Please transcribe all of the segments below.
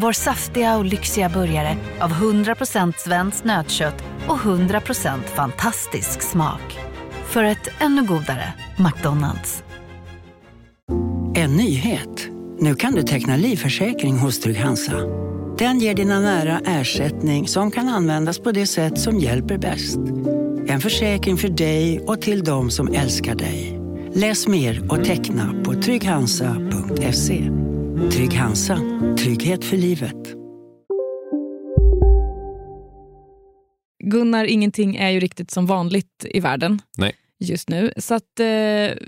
Vår saftiga och lyxiga burgare av 100% svenskt nötkött och 100% fantastisk smak. För ett ännu godare McDonalds. En nyhet. Nu kan du teckna livförsäkring hos Trygg-Hansa. Den ger dina nära ersättning som kan användas på det sätt som hjälper bäst. En försäkring för dig och till de som älskar dig. Läs mer och teckna på trygghansa.se. Trygg Hansa. Trygghet för livet. Gunnar, ingenting är ju riktigt som vanligt i världen Nej. just nu. Så att, eh,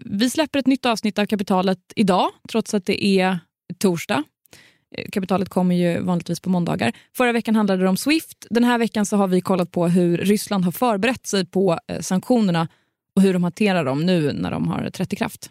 vi släpper ett nytt avsnitt av Kapitalet idag, trots att det är torsdag. Eh, Kapitalet kommer ju vanligtvis på måndagar. Förra veckan handlade det om Swift. Den här veckan så har vi kollat på hur Ryssland har förberett sig på eh, sanktionerna och hur de hanterar dem nu när de har trätt i kraft.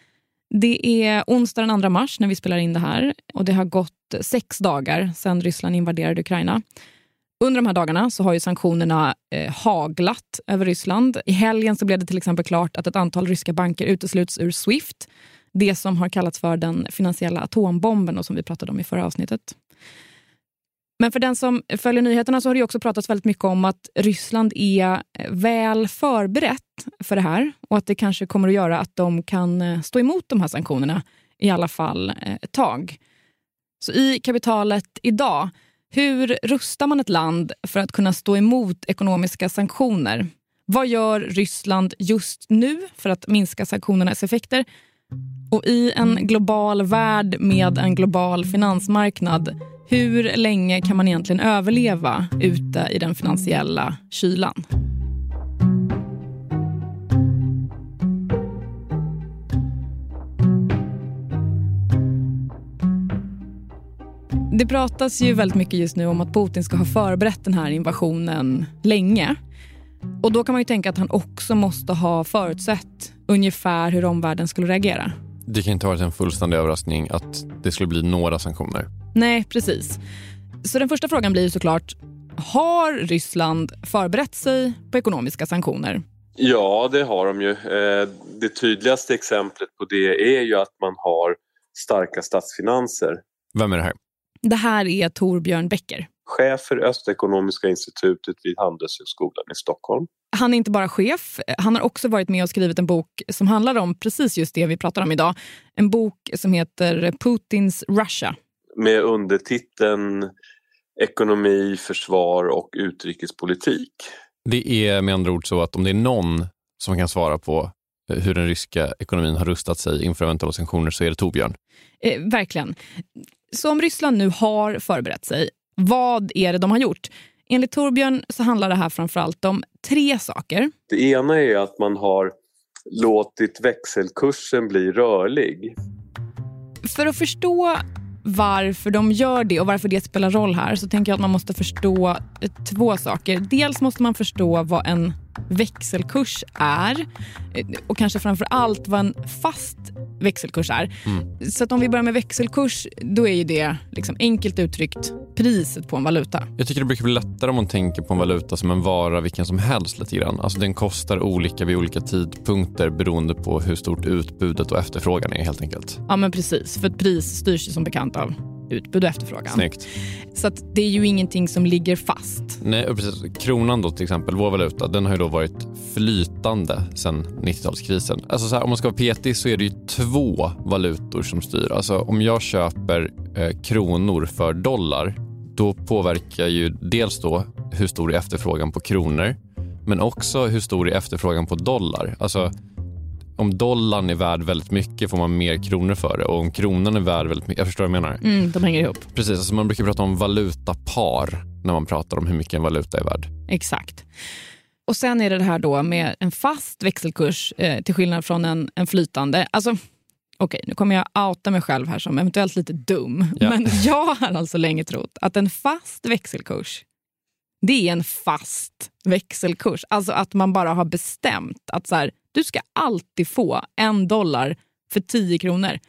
Det är onsdag den 2 mars när vi spelar in det här och det har gått sex dagar sedan Ryssland invaderade Ukraina. Under de här dagarna så har ju sanktionerna eh, haglat över Ryssland. I helgen så blev det till exempel klart att ett antal ryska banker utesluts ur Swift. Det som har kallats för den finansiella atombomben och som vi pratade om i förra avsnittet. Men för den som följer nyheterna så har det också pratats väldigt mycket om att Ryssland är eh, väl förberett för det här och att det kanske kommer att göra att de kan eh, stå emot de här sanktionerna i alla fall eh, ett tag. Så i kapitalet idag, hur rustar man ett land för att kunna stå emot ekonomiska sanktioner? Vad gör Ryssland just nu för att minska sanktionernas effekter? Och i en global värld med en global finansmarknad, hur länge kan man egentligen överleva ute i den finansiella kylan? Det pratas ju väldigt mycket just nu om att Putin ska ha förberett den här invasionen länge. Och då kan man ju tänka att han också måste ha förutsett ungefär hur omvärlden skulle reagera. Det kan inte ha varit en fullständig överraskning att det skulle bli några sanktioner. Nej, precis. Så den första frågan blir såklart, har Ryssland förberett sig på ekonomiska sanktioner? Ja, det har de ju. Eh, Det tydligaste exemplet på det är ju att man har starka statsfinanser. Vem är det här? Det här är Torbjörn Becker. Chef för Östekonomiska institutet vid Handelshögskolan i Stockholm. Han är inte bara chef, han har också varit med och skrivit en bok som handlar om precis just det vi pratar om idag. En bok som heter Putins Russia. Med undertiteln Ekonomi, försvar och utrikespolitik. Det är med andra ord så att om det är någon som kan svara på hur den ryska ekonomin har rustat sig inför eventuella sanktioner så är det Torbjörn. Eh, verkligen. Så om Ryssland nu har förberett sig, vad är det de har gjort? Enligt Torbjörn så handlar det här framförallt om tre saker. Det ena är att man har låtit växelkursen bli rörlig. För att förstå varför de gör det och varför det spelar roll här så tänker jag att man måste förstå två saker. Dels måste man förstå vad en växelkurs är och kanske framför allt vad en fast växelkurs är. Mm. Så om vi börjar med växelkurs, då är ju det liksom enkelt uttryckt priset på en valuta. Jag tycker det brukar bli lättare om man tänker på en valuta som en vara vilken som helst lite grann. Alltså den kostar olika vid olika tidpunkter beroende på hur stort utbudet och efterfrågan är helt enkelt. Ja men precis, för ett pris styrs ju som bekant av utbud och efterfrågan. Snyggt. Så det är ju ingenting som ligger fast. Nej, precis. Kronan då till exempel, vår valuta, den har ju då varit flytande sedan 90-talskrisen. Alltså så här, om man ska vara petig så är det ju två valutor som styr. Alltså om jag köper eh, kronor för dollar, då påverkar ju dels då hur stor är efterfrågan på kronor, men också hur stor är efterfrågan på dollar. Alltså om dollarn är värd väldigt mycket får man mer kronor för det och om kronan är värd väldigt mycket, jag förstår vad jag menar. Mm, de hänger ihop. Precis, alltså man brukar prata om valutapar när man pratar om hur mycket en valuta är värd. Exakt. Och sen är det det här då med en fast växelkurs eh, till skillnad från en, en flytande. Alltså, Okej, nu kommer jag outa mig själv här som eventuellt lite dum. Ja. Men jag har alltså länge trott att en fast växelkurs det är en fast växelkurs. Alltså att man bara har bestämt att så här, du ska alltid få en dollar för 10 kronor.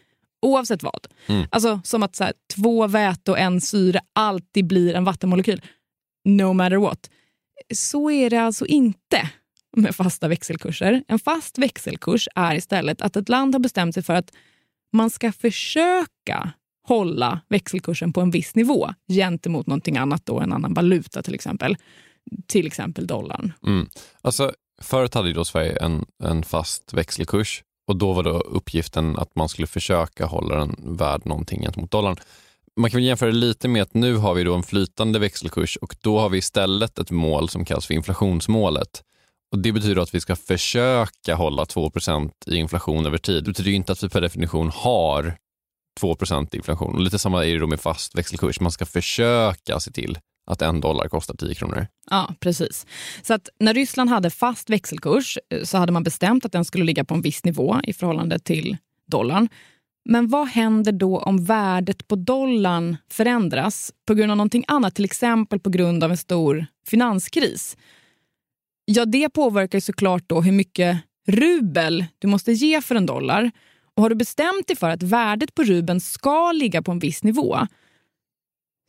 Oavsett vad. Mm. Alltså Som att så här, två väte och en syre alltid blir en vattenmolekyl. No matter what. Så är det alltså inte med fasta växelkurser. En fast växelkurs är istället att ett land har bestämt sig för att man ska försöka hålla växelkursen på en viss nivå gentemot någonting annat, då, en annan valuta till exempel. Till exempel dollarn. Mm. Alltså, förut hade ju då Sverige en, en fast växelkurs och då var då uppgiften att man skulle försöka hålla den värd någonting gentemot dollarn. Man kan väl jämföra det lite med att nu har vi då en flytande växelkurs och då har vi istället ett mål som kallas för inflationsmålet. Och Det betyder att vi ska försöka hålla 2 i inflation över tid. Det betyder inte att vi per definition har 2% inflation. Och lite samma är det då med fast växelkurs. Man ska försöka se till att en dollar kostar 10 kronor. Ja, precis. Så att när Ryssland hade fast växelkurs eh, så hade man bestämt att den skulle ligga på en viss nivå i förhållande till dollarn. Men vad händer då om värdet på dollarn förändras på grund av någonting annat, till exempel på grund av en stor finanskris? Ja, det påverkar såklart då hur mycket rubel du måste ge för en dollar. Och Har du bestämt dig för att värdet på rubeln ska ligga på en viss nivå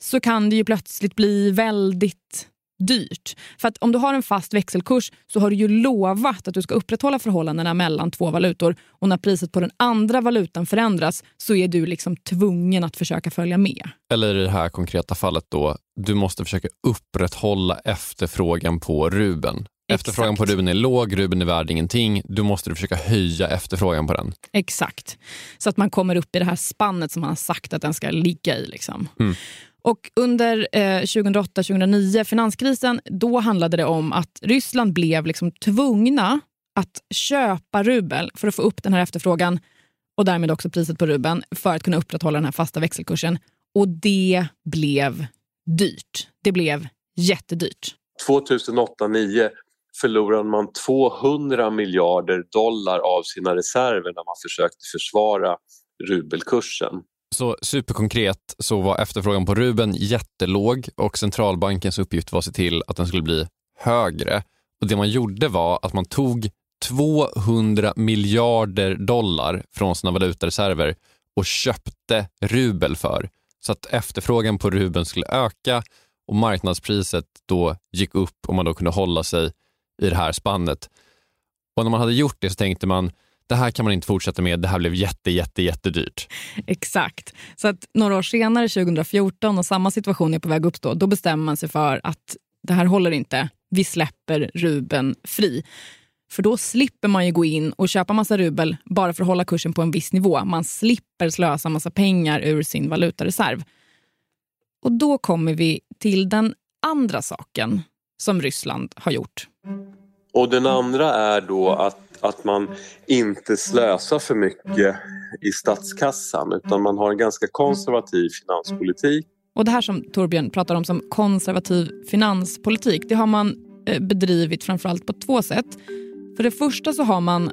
så kan det ju plötsligt bli väldigt dyrt. För att om du har en fast växelkurs så har du ju lovat att du ska upprätthålla förhållandena mellan två valutor och när priset på den andra valutan förändras så är du liksom tvungen att försöka följa med. Eller i det här konkreta fallet då, du måste försöka upprätthålla efterfrågan på ruben. Efterfrågan på rubeln är låg, rubeln är värd ingenting. Du måste försöka höja efterfrågan på den. Exakt. Så att man kommer upp i det här spannet som man har sagt att den ska ligga i. Liksom. Mm. Och under eh, 2008-2009, finanskrisen, då handlade det om att Ryssland blev liksom tvungna att köpa rubel för att få upp den här efterfrågan och därmed också priset på rubeln för att kunna upprätthålla den här fasta växelkursen. Och det blev dyrt. Det blev jättedyrt. 2008-2009 förlorade man 200 miljarder dollar av sina reserver när man försökte försvara rubelkursen. Så superkonkret så var efterfrågan på Ruben jättelåg och centralbankens uppgift var att se till att den skulle bli högre. Och Det man gjorde var att man tog 200 miljarder dollar från sina valutareserver och köpte rubel för. Så att efterfrågan på rubeln skulle öka och marknadspriset då gick upp och man då kunde hålla sig i det här spannet. Och när man hade gjort det så tänkte man det här kan man inte fortsätta med, det här blev jätte, jätte, jättedyrt. Exakt. Så att några år senare, 2014, och samma situation är på väg att uppstå, då bestämmer man sig för att det här håller inte. Vi släpper ruben fri. För då slipper man ju gå in och köpa massa rubel bara för att hålla kursen på en viss nivå. Man slipper slösa massa pengar ur sin valutareserv. Och då kommer vi till den andra saken som Ryssland har gjort. Och den andra är då att att man inte slösar för mycket i statskassan utan man har en ganska konservativ finanspolitik. Och Det här som Torbjörn pratar om som konservativ finanspolitik det har man eh, bedrivit framförallt på två sätt. För det första så har man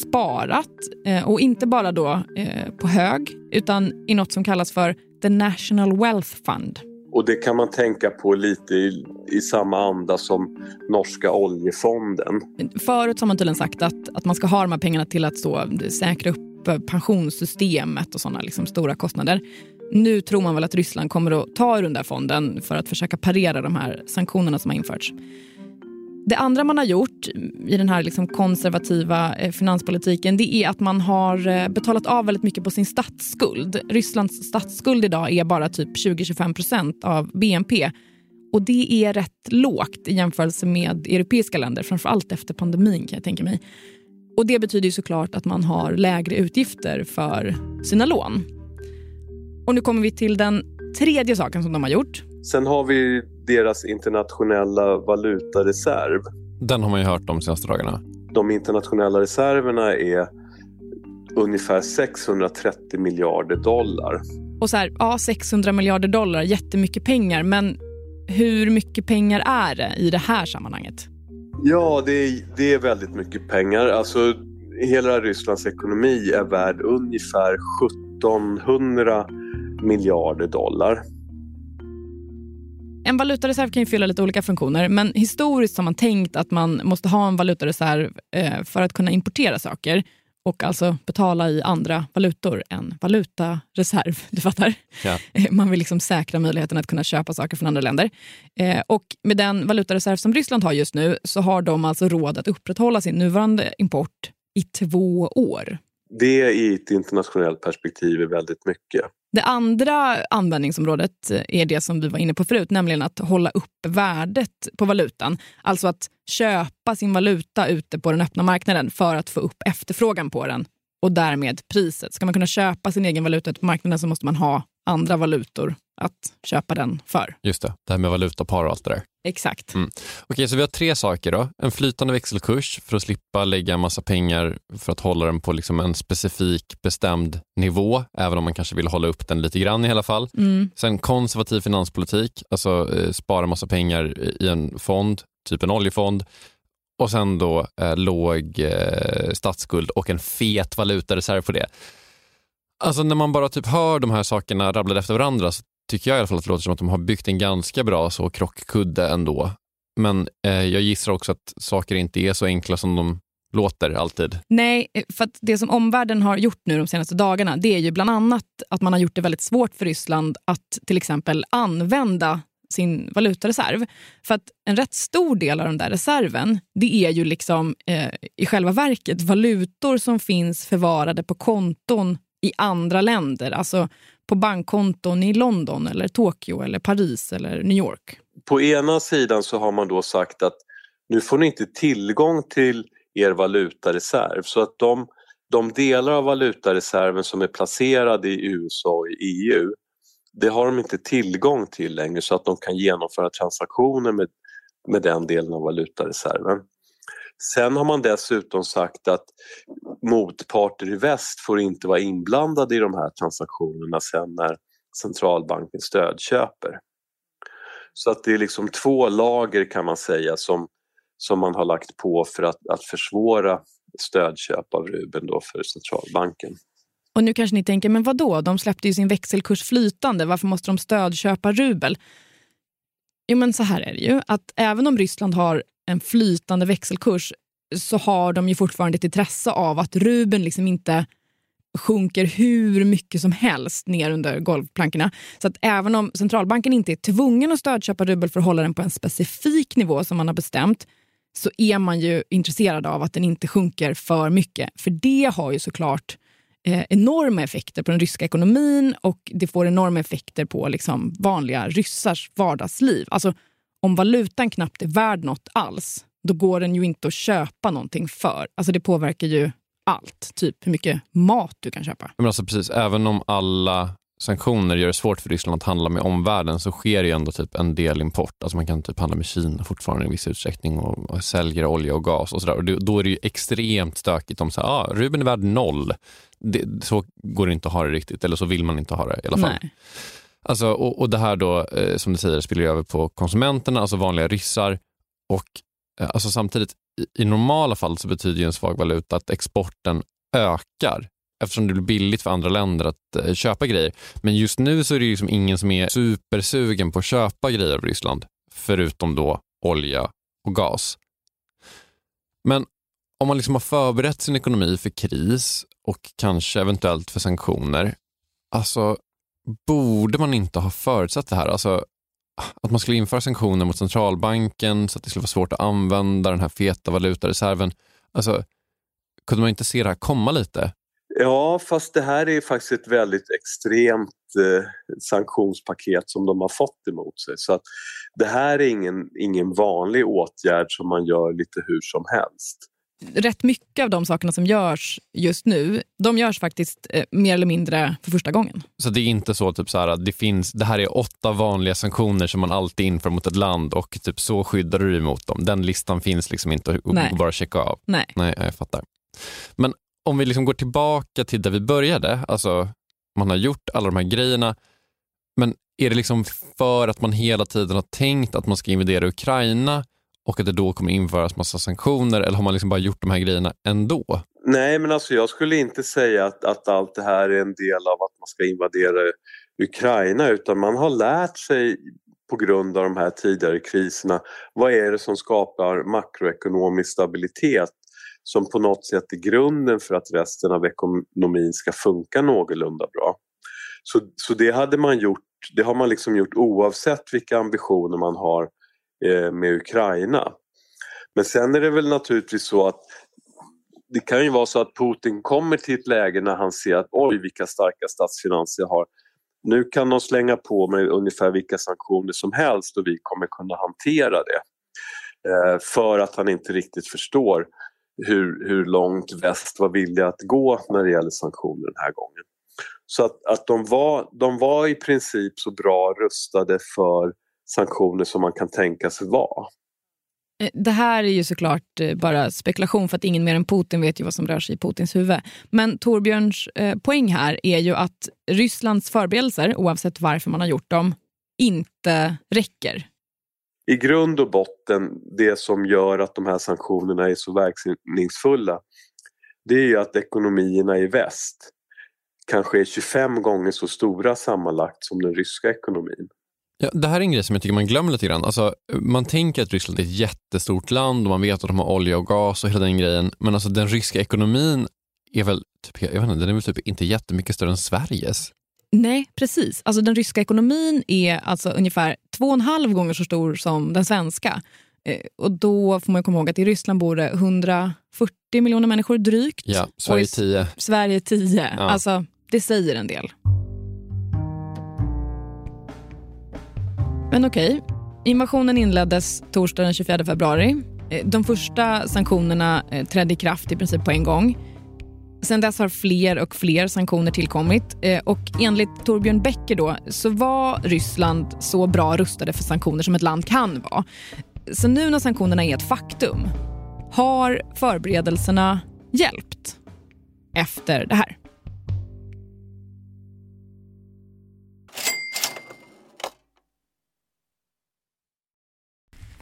sparat eh, och inte bara då eh, på hög utan i något som kallas för the National Wealth Fund. Och det kan man tänka på lite i, i samma anda som norska oljefonden. Förut har man tydligen sagt att, att man ska ha de här pengarna till att så, säkra upp pensionssystemet och sådana liksom stora kostnader. Nu tror man väl att Ryssland kommer att ta ur den där fonden för att försöka parera de här sanktionerna som har införts. Det andra man har gjort i den här liksom konservativa eh, finanspolitiken det är att man har eh, betalat av väldigt mycket på sin statsskuld. Rysslands statsskuld idag är bara typ 20-25 procent av BNP. Och Det är rätt lågt i jämförelse med europeiska länder, framför allt efter pandemin. kan jag tänka mig. Och Det betyder ju såklart att man har lägre utgifter för sina lån. Och Nu kommer vi till den tredje saken som de har gjort. Sen har vi deras internationella valutareserv. Den har man ju hört de senaste dagarna. De internationella reserverna är ungefär 630 miljarder dollar. Och så här, ja 600 miljarder dollar, jättemycket pengar. Men hur mycket pengar är det i det här sammanhanget? Ja, det är, det är väldigt mycket pengar. Alltså, hela Rysslands ekonomi är värd ungefär 1700 miljarder dollar. En valutareserv kan ju fylla lite olika funktioner men historiskt har man tänkt att man måste ha en valutareserv eh, för att kunna importera saker och alltså betala i andra valutor än valutareserv. Du fattar? Ja. Man vill liksom säkra möjligheten att kunna köpa saker från andra länder. Eh, och med den valutareserv som Ryssland har just nu så har de alltså råd att upprätthålla sin nuvarande import i två år. Det i ett internationellt perspektiv är väldigt mycket. Det andra användningsområdet eh, är det som vi var inne på förut, nämligen att hålla upp värdet på valutan. Alltså att köpa sin valuta ute på den öppna marknaden för att få upp efterfrågan på den och därmed priset. Ska man kunna köpa sin egen valuta ute på marknaden så måste man ha andra valutor att köpa den för. Just det, det här med valutapar och allt det där. Exakt. Mm. Okej, så vi har tre saker då. En flytande växelkurs för att slippa lägga en massa pengar för att hålla den på liksom en specifik bestämd nivå, även om man kanske vill hålla upp den lite grann i alla fall. Mm. Sen konservativ finanspolitik, alltså eh, spara massa pengar i en fond, typ en oljefond. Och sen då eh, låg eh, statsskuld och en fet valutareserv på det. Alltså när man bara typ hör de här sakerna rabblade efter varandra så tycker jag i alla fall att det låter som att de har byggt en ganska bra så krockkudde ändå. Men eh, jag gissar också att saker inte är så enkla som de låter alltid. Nej, eh, för det som omvärlden har gjort nu de senaste dagarna det är ju bland annat att man har gjort det väldigt svårt för Ryssland att till exempel använda sin valutareserv. För att en rätt stor del av den där reserven det är ju liksom eh, i själva verket valutor som finns förvarade på konton i andra länder. Alltså på bankkonton i London, eller Tokyo, eller Paris eller New York. På ena sidan så har man då sagt att nu får ni inte tillgång till er valutareserv så att de, de delar av valutareserven som är placerade i USA och i EU det har de inte tillgång till längre så att de kan genomföra transaktioner med, med den delen av valutareserven. Sen har man dessutom sagt att motparter i väst får inte vara inblandade i de här transaktionerna sen när centralbanken stödköper. Så att det är liksom två lager kan man säga som, som man har lagt på för att, att försvåra stödköp av rubeln då för centralbanken. Och nu kanske ni tänker, men vad då? De släppte ju sin växelkurs flytande. Varför måste de stödköpa rubel? Jo, men så här är det ju. Att även om Ryssland har en flytande växelkurs så har de ju fortfarande ett intresse av att rubeln liksom inte sjunker hur mycket som helst ner under golvplankorna. Så att även om centralbanken inte är tvungen att stödköpa rubel för att hålla den på en specifik nivå som man har bestämt så är man ju intresserad av att den inte sjunker för mycket. För det har ju såklart eh, enorma effekter på den ryska ekonomin och det får enorma effekter på liksom, vanliga ryssars vardagsliv. Alltså, om valutan knappt är värd något alls, då går den ju inte att köpa någonting för. Alltså det påverkar ju allt. Typ hur mycket mat du kan köpa. Men alltså precis, även om alla sanktioner gör det svårt för Ryssland att handla med omvärlden så sker ju ändå typ en del import. Alltså man kan typ handla med Kina fortfarande i viss utsträckning och, och säljer olja och gas och sådär. Och då är det ju extremt stökigt om så här, ah, Ruben är värd noll. Det, så går det inte att ha det riktigt, eller så vill man inte ha det i alla fall. Nej. Alltså, och, och det här då, eh, som du säger, spiller över på konsumenterna, alltså vanliga ryssar. Och eh, alltså samtidigt, i, i normala fall så betyder ju en svag valuta att exporten ökar eftersom det blir billigt för andra länder att eh, köpa grejer. Men just nu så är det ju liksom ingen som är supersugen på att köpa grejer av Ryssland, förutom då olja och gas. Men om man liksom har förberett sin ekonomi för kris och kanske eventuellt för sanktioner, alltså borde man inte ha förutsett det här? Alltså, att man skulle införa sanktioner mot centralbanken så att det skulle vara svårt att använda den här feta valutareserven. Alltså, kunde man inte se det här komma lite? Ja, fast det här är faktiskt ett väldigt extremt eh, sanktionspaket som de har fått emot sig. Så att det här är ingen, ingen vanlig åtgärd som man gör lite hur som helst. Rätt mycket av de sakerna som görs just nu, de görs faktiskt eh, mer eller mindre för första gången. Så det är inte så typ så här, att det finns, det här är åtta vanliga sanktioner som man alltid inför mot ett land och typ så skyddar du dig mot dem. Den listan finns liksom inte att Nej. bara checka av. Nej. Nej, jag fattar. Men om vi liksom går tillbaka till där vi började, alltså man har gjort alla de här grejerna, men är det liksom för att man hela tiden har tänkt att man ska invadera Ukraina och att det då kommer införas massa sanktioner eller har man liksom bara gjort de här grejerna ändå? Nej, men alltså jag skulle inte säga att, att allt det här är en del av att man ska invadera Ukraina utan man har lärt sig på grund av de här tidigare kriserna vad är det som skapar makroekonomisk stabilitet som på något sätt är grunden för att resten av ekonomin ska funka någorlunda bra. Så, så det hade man gjort, det har man liksom gjort oavsett vilka ambitioner man har eh, Eh, med Ukraina. Men sen är det väl naturligtvis så att det kan ju vara så att Putin kommer till ett läge när han ser att oj vilka starka statsfinanser jag har. Nu kan de slänga på mig ungefär vilka sanktioner som helst och vi kommer kunna hantera det. Eh, för att han inte riktigt förstår hur, hur långt väst var villiga att gå när det gäller sanktioner den här gången. Så att, att de, var, de var i princip så bra rustade för sanktioner som man kan tänka sig vara. Eh, Det här är ju såklart eh, bara spekulation för att ingen mer än Putin vet ju vad som rör sig i Putins huvud. Men Torbjörns eh, poäng här är ju att Rysslands förberedelser, oavsett varför man har gjort dem, inte räcker. I grund och botten, det som gör att de här sanktionerna är så verkningsfulla det är ju att ekonomierna i väst kanske är 25 gånger så stora sammanlagt som den ryska ekonomin. Ja, det här är en grej som jag tycker man glömmer lite grann. Alltså, man tänker att Ryssland är ett jättestort land och man vet att de har olja och gas och hela den grejen. Men alltså, den ryska ekonomin är väl, typ, jag vet inte, den är väl typ inte jättemycket större än Sveriges. Nej, precis. Alltså, den ryska ekonomin är alltså ungefär två och en halv gånger så stor som den svenska. Eh, och Då får man komma ihåg att i Ryssland bor det 140 miljoner människor drygt. Ja, Sverige Och i 10. Sverige 10. Ja. Alltså, det säger en del. Men okej, invasionen inleddes torsdagen den 24 februari. Eh, de första sanktionerna eh, trädde i kraft i princip på en gång. Sen dess har fler och fler sanktioner tillkommit. Eh, och enligt Torbjörn Becker då, så var Ryssland så bra rustade för sanktioner som ett land kan vara. Så nu när sanktionerna är ett faktum, har förberedelserna hjälpt efter det här?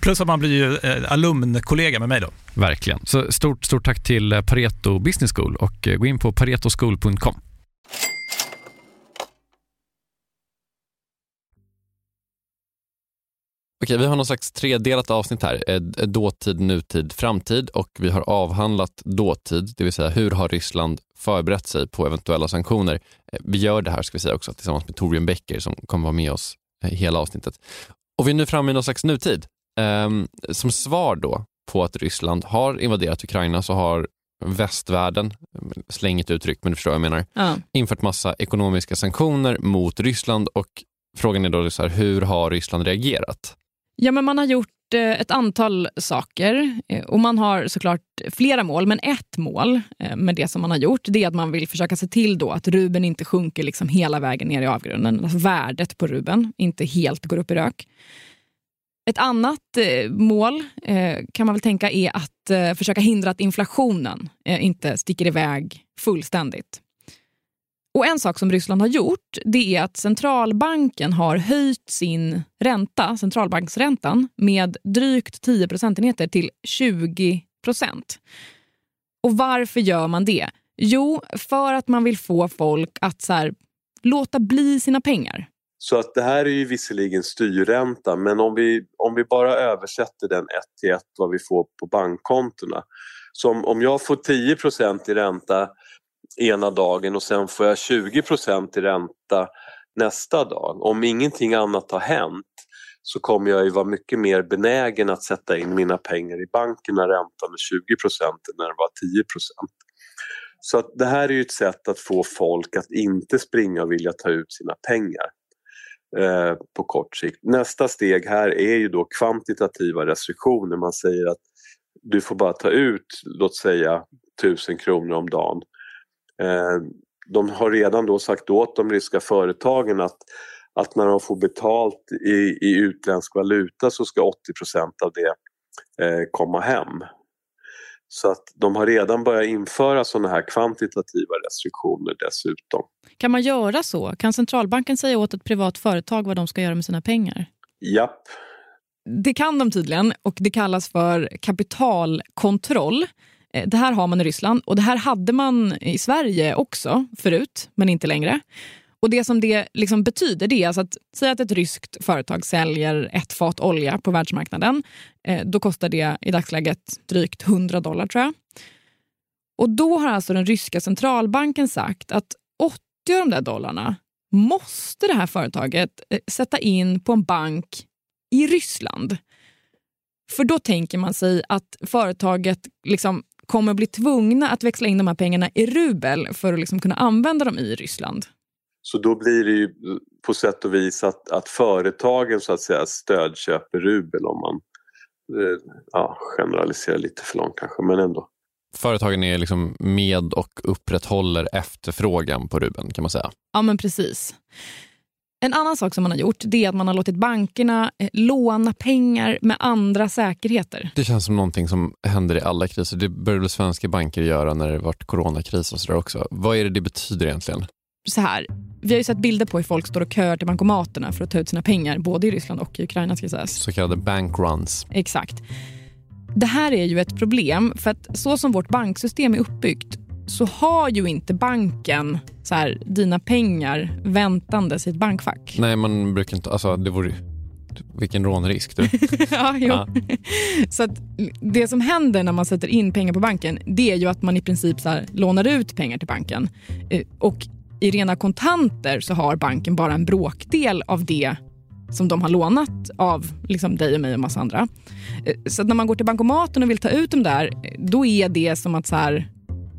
Plus att man blir ju eh, alumnkollega med mig då. Verkligen. Så stort, stort tack till eh, Pareto Business School och eh, gå in på paretoschool.com. Okej, vi har någon slags tredelat avsnitt här. Dåtid, nutid, framtid och vi har avhandlat dåtid, det vill säga hur har Ryssland förberett sig på eventuella sanktioner. Vi gör det här ska vi säga också tillsammans med Torbjörn Becker som kommer vara med oss i hela avsnittet. Och vi är nu framme i någon slags nutid. Um, som svar då på att Ryssland har invaderat Ukraina så har västvärlden, slängigt uttryck men du förstår vad jag menar, ja. infört massa ekonomiska sanktioner mot Ryssland och frågan är då så här, hur har Ryssland reagerat? Ja, men man har gjort eh, ett antal saker eh, och man har såklart flera mål, men ett mål eh, med det som man har gjort det är att man vill försöka se till då att ruben inte sjunker liksom hela vägen ner i avgrunden. Alltså värdet på ruben inte helt går upp i rök. Ett annat eh, mål eh, kan man väl tänka är att eh, försöka hindra att inflationen eh, inte sticker iväg fullständigt. Och En sak som Ryssland har gjort det är att centralbanken har höjt sin ränta, centralbanksräntan med drygt 10 procentenheter till 20 procent. Och varför gör man det? Jo, för att man vill få folk att så här, låta bli sina pengar. Så att det här är ju visserligen styrränta men om vi, om vi bara översätter den ett till ett vad vi får på bankkontona. Så om, om jag får 10% i ränta ena dagen och sen får jag 20% i ränta nästa dag. Om ingenting annat har hänt så kommer jag ju vara mycket mer benägen att sätta in mina pengar i banken när räntan är 20 än när det var 10% Så att det här är ju ett sätt att få folk att inte springa och vilja ta ut sina pengar. Eh, på kort sikt. Nästa steg här är ju då kvantitativa restriktioner. Man säger att du får bara ta ut, låt säga, 1000 kronor om dagen. Eh, de har redan då sagt åt de ryska företagen att, att när de får betalt i, i utländsk valuta så ska 80% av det eh, komma hem. Så att de har redan börjat införa sådana här kvantitativa restriktioner dessutom. Kan man göra så? Kan centralbanken säga åt ett privat företag vad de ska göra med sina pengar? Japp. Det kan de tydligen och det kallas för kapitalkontroll. Eh, det här har man i Ryssland och det här hade man i Sverige också förut, men inte längre. Och Det som det liksom betyder det är alltså att säga att ett ryskt företag säljer ett fat olja på världsmarknaden. Eh, då kostar det i dagsläget drygt 100 dollar tror jag. Och Då har alltså den ryska centralbanken sagt att 80 av de där dollarna måste det här företaget eh, sätta in på en bank i Ryssland. För då tänker man sig att företaget liksom kommer bli tvungna att växla in de här pengarna i rubel för att liksom kunna använda dem i Ryssland. Så då blir det ju på sätt och vis att, att företagen så att säga stödköper rubel om man eh, ja, generaliserar lite för långt kanske, men ändå. Företagen är liksom med och upprätthåller efterfrågan på rubeln kan man säga. Ja, men precis. En annan sak som man har gjort det är att man har låtit bankerna eh, låna pengar med andra säkerheter. Det känns som någonting som händer i alla kriser. Det började svenska banker göra när det varit coronakris och sådär också. Vad är det det betyder egentligen? Så här, vi har ju sett bilder på hur folk står och köar till bankomaterna för att ta ut sina pengar, både i Ryssland och i Ukraina. Ska sägas. Så kallade bankruns. Exakt. Det här är ju ett problem, för att så som vårt banksystem är uppbyggt så har ju inte banken så här, dina pengar väntandes i ett bankfack. Nej, man brukar inte... Alltså, det vore, vilken rånrisk. Du. ja, jo. Ja. Så att det som händer när man sätter in pengar på banken det är ju att man i princip så lånar ut pengar till banken. Eh, Och i rena kontanter så har banken bara en bråkdel av det som de har lånat av liksom dig och mig och massa andra. Eh, Så när man går till bankomaten och vill ta ut dem där, då är det som att så här,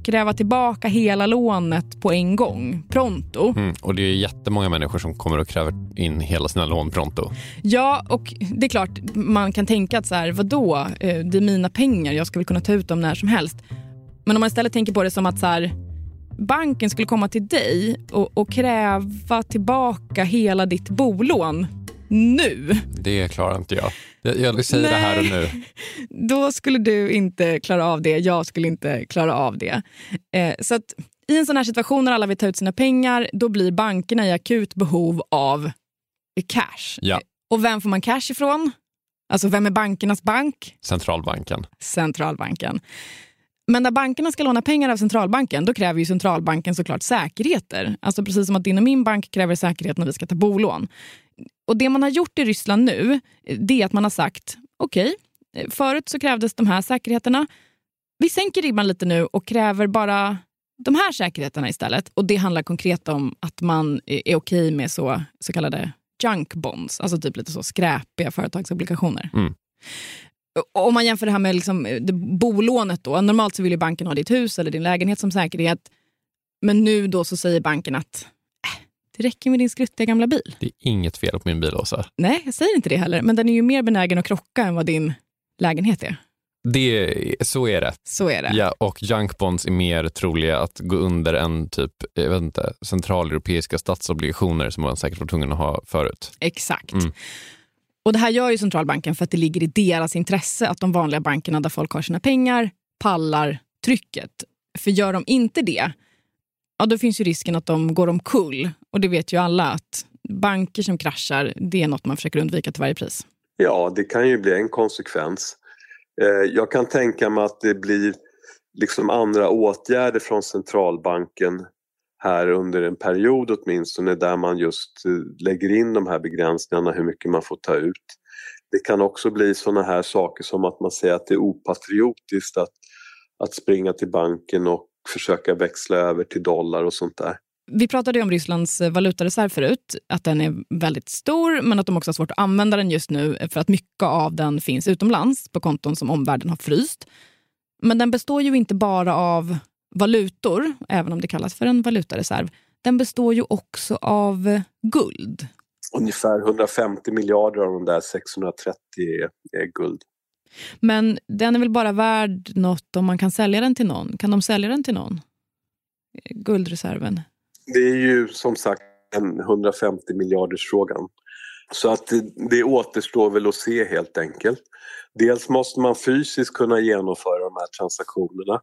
kräva tillbaka hela lånet på en gång, pronto. Mm. Och det är jättemånga människor som kommer och kräver in hela sina lån pronto. Ja, och det är klart, man kan tänka att så här, vadå, Eh, det är mina pengar, jag ska väl kunna ta ut dem när som helst. Men om man istället tänker på det som att så här, banken skulle komma till dig och, och kräva tillbaka hela ditt bolån nu, Det klarar inte jag. Jag, jag säger det här och nu. då skulle du inte klara av det. Jag skulle inte klara av det. Eh, så att i en sån här situation när alla vill ta ut sina pengar, då blir bankerna i akut behov av cash. Ja. Och vem får man cash ifrån? Alltså vem är bankernas bank? Centralbanken. Centralbanken. Men när bankerna ska låna pengar av centralbanken, då kräver ju centralbanken såklart säkerheter. Alltså precis som att din och min bank kräver säkerhet när vi ska ta bolån. Och det man har gjort i Ryssland nu, det är att man har sagt, okej, förut så krävdes de här säkerheterna. Vi sänker ribban lite nu och kräver bara de här säkerheterna istället. Och det handlar konkret om att man är okej med så, så kallade junk bonds, alltså typ lite så skräpiga företagsobligationer. Mm. Om man jämför det här med liksom, det, bolånet då. Normalt så vill ju banken ha ditt hus eller din lägenhet som säkerhet. Men nu då så säger banken att äh, det räcker med din skruttiga gamla bil. Det är inget fel på min bil, Åsa. Nej, jag säger inte det heller. Men den är ju mer benägen att krocka än vad din lägenhet är. Det, så är det. Så är det. Ja, och junk bonds är mer troliga att gå under än typ, jag vet inte, centraleuropeiska statsobligationer som man säkert var tvungen att ha förut. Exakt. Mm. Och Det här gör ju centralbanken för att det ligger i deras intresse att de vanliga bankerna där folk har sina pengar pallar trycket. För gör de inte det, ja, då finns ju risken att de går omkull. Och det vet ju alla att banker som kraschar, det är något man försöker undvika till varje pris. Ja, det kan ju bli en konsekvens. Eh, jag kan tänka mig att det blir liksom andra åtgärder från centralbanken här under en period åtminstone där man just eh, lägger in de här begränsningarna hur mycket man får ta ut. Det kan också bli sådana här saker som att man säger att det är opatriotiskt att, att springa till banken och försöka växla över till dollar och sånt där. Vi pratade ju om Rysslands eh, valutareserv förut, att den är väldigt stor men att de också har svårt att använda den just nu eh, för att mycket av den finns utomlands på konton som omvärlden har fryst. Men den består ju inte bara av valutor, även om det kallas för en valutareserv. Den består ju också av guld. Ungefär 150 miljarder av de där 630 är, guld. Men den är väl bara värd något om man kan sälja den till någon? Kan de sälja den till någon? Guldreserven. Det är ju som sagt en 150 miljarders frågan. Så att det, det återstår väl att se helt enkelt. Dels måste man fysiskt kunna genomföra de här transaktionerna.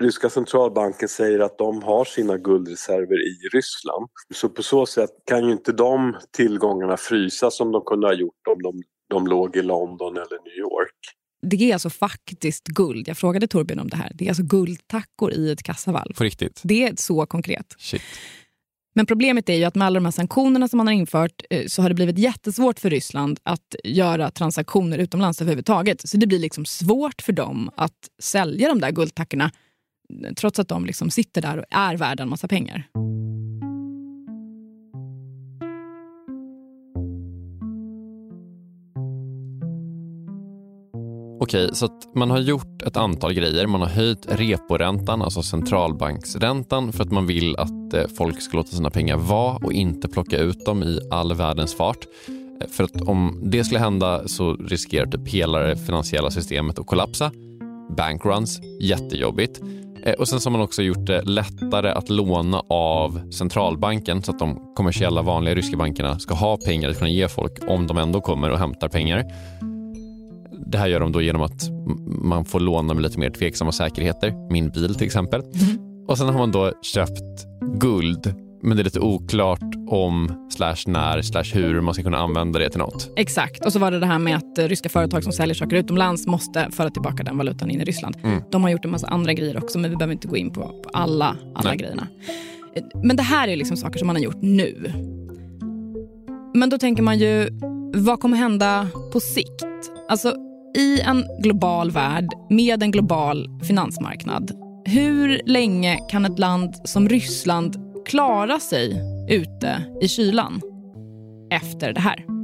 Ryska centralbanken säger att de har sina guldreserver i Ryssland. Så på så sätt kan ju inte de tillgångarna frysas som de kunde ha gjort om de, de låg i London eller New York. Det är alltså faktiskt guld. Jag frågade Torbjörn om det här. Det är alltså guldtackor i ett kassavalv. På riktigt. Det är så konkret. Shit. Men problemet är ju att med alla de här sanktionerna som man har infört eh, så har det blivit jättesvårt för Ryssland att göra transaktioner utomlands överhuvudtaget. Så det blir liksom svårt för dem att sälja de där guldtackorna trots att de liksom sitter där och är värda en massa pengar. Okej, så att man har gjort ett antal grejer. Man har höjt reporäntan, alltså centralbanksräntan, för att man vill att eh, folk ska låta sina pengar vara och inte plocka ut dem i all världens fart. Eh, för att om det skulle hända så riskerar typ hela det finansiella systemet att kollapsa. Bankruns, jättejobbigt. Eh, och sen så har man också gjort det lättare att låna av centralbanken så att de kommersiella vanliga ryska bankerna ska ha pengar att kunna ge folk om de ändå kommer och hämtar pengar. Det här gör de då genom att man får låna med lite mer tveksamma säkerheter, min bil till exempel. Mm. Och sen har man då köpt guld men det är lite oklart om, slash när, slash hur man ska kunna använda det till något. Exakt. Och så var det det här med att ryska företag som säljer saker utomlands måste föra tillbaka den valutan in i Ryssland. Mm. De har gjort en massa andra grejer också, men vi behöver inte gå in på, på alla, alla grejerna. Men det här är liksom saker som man har gjort nu. Men då tänker man ju, vad kommer hända på sikt? Alltså, i en global värld med en global finansmarknad, hur länge kan ett land som Ryssland klara sig ute i kylan efter det här?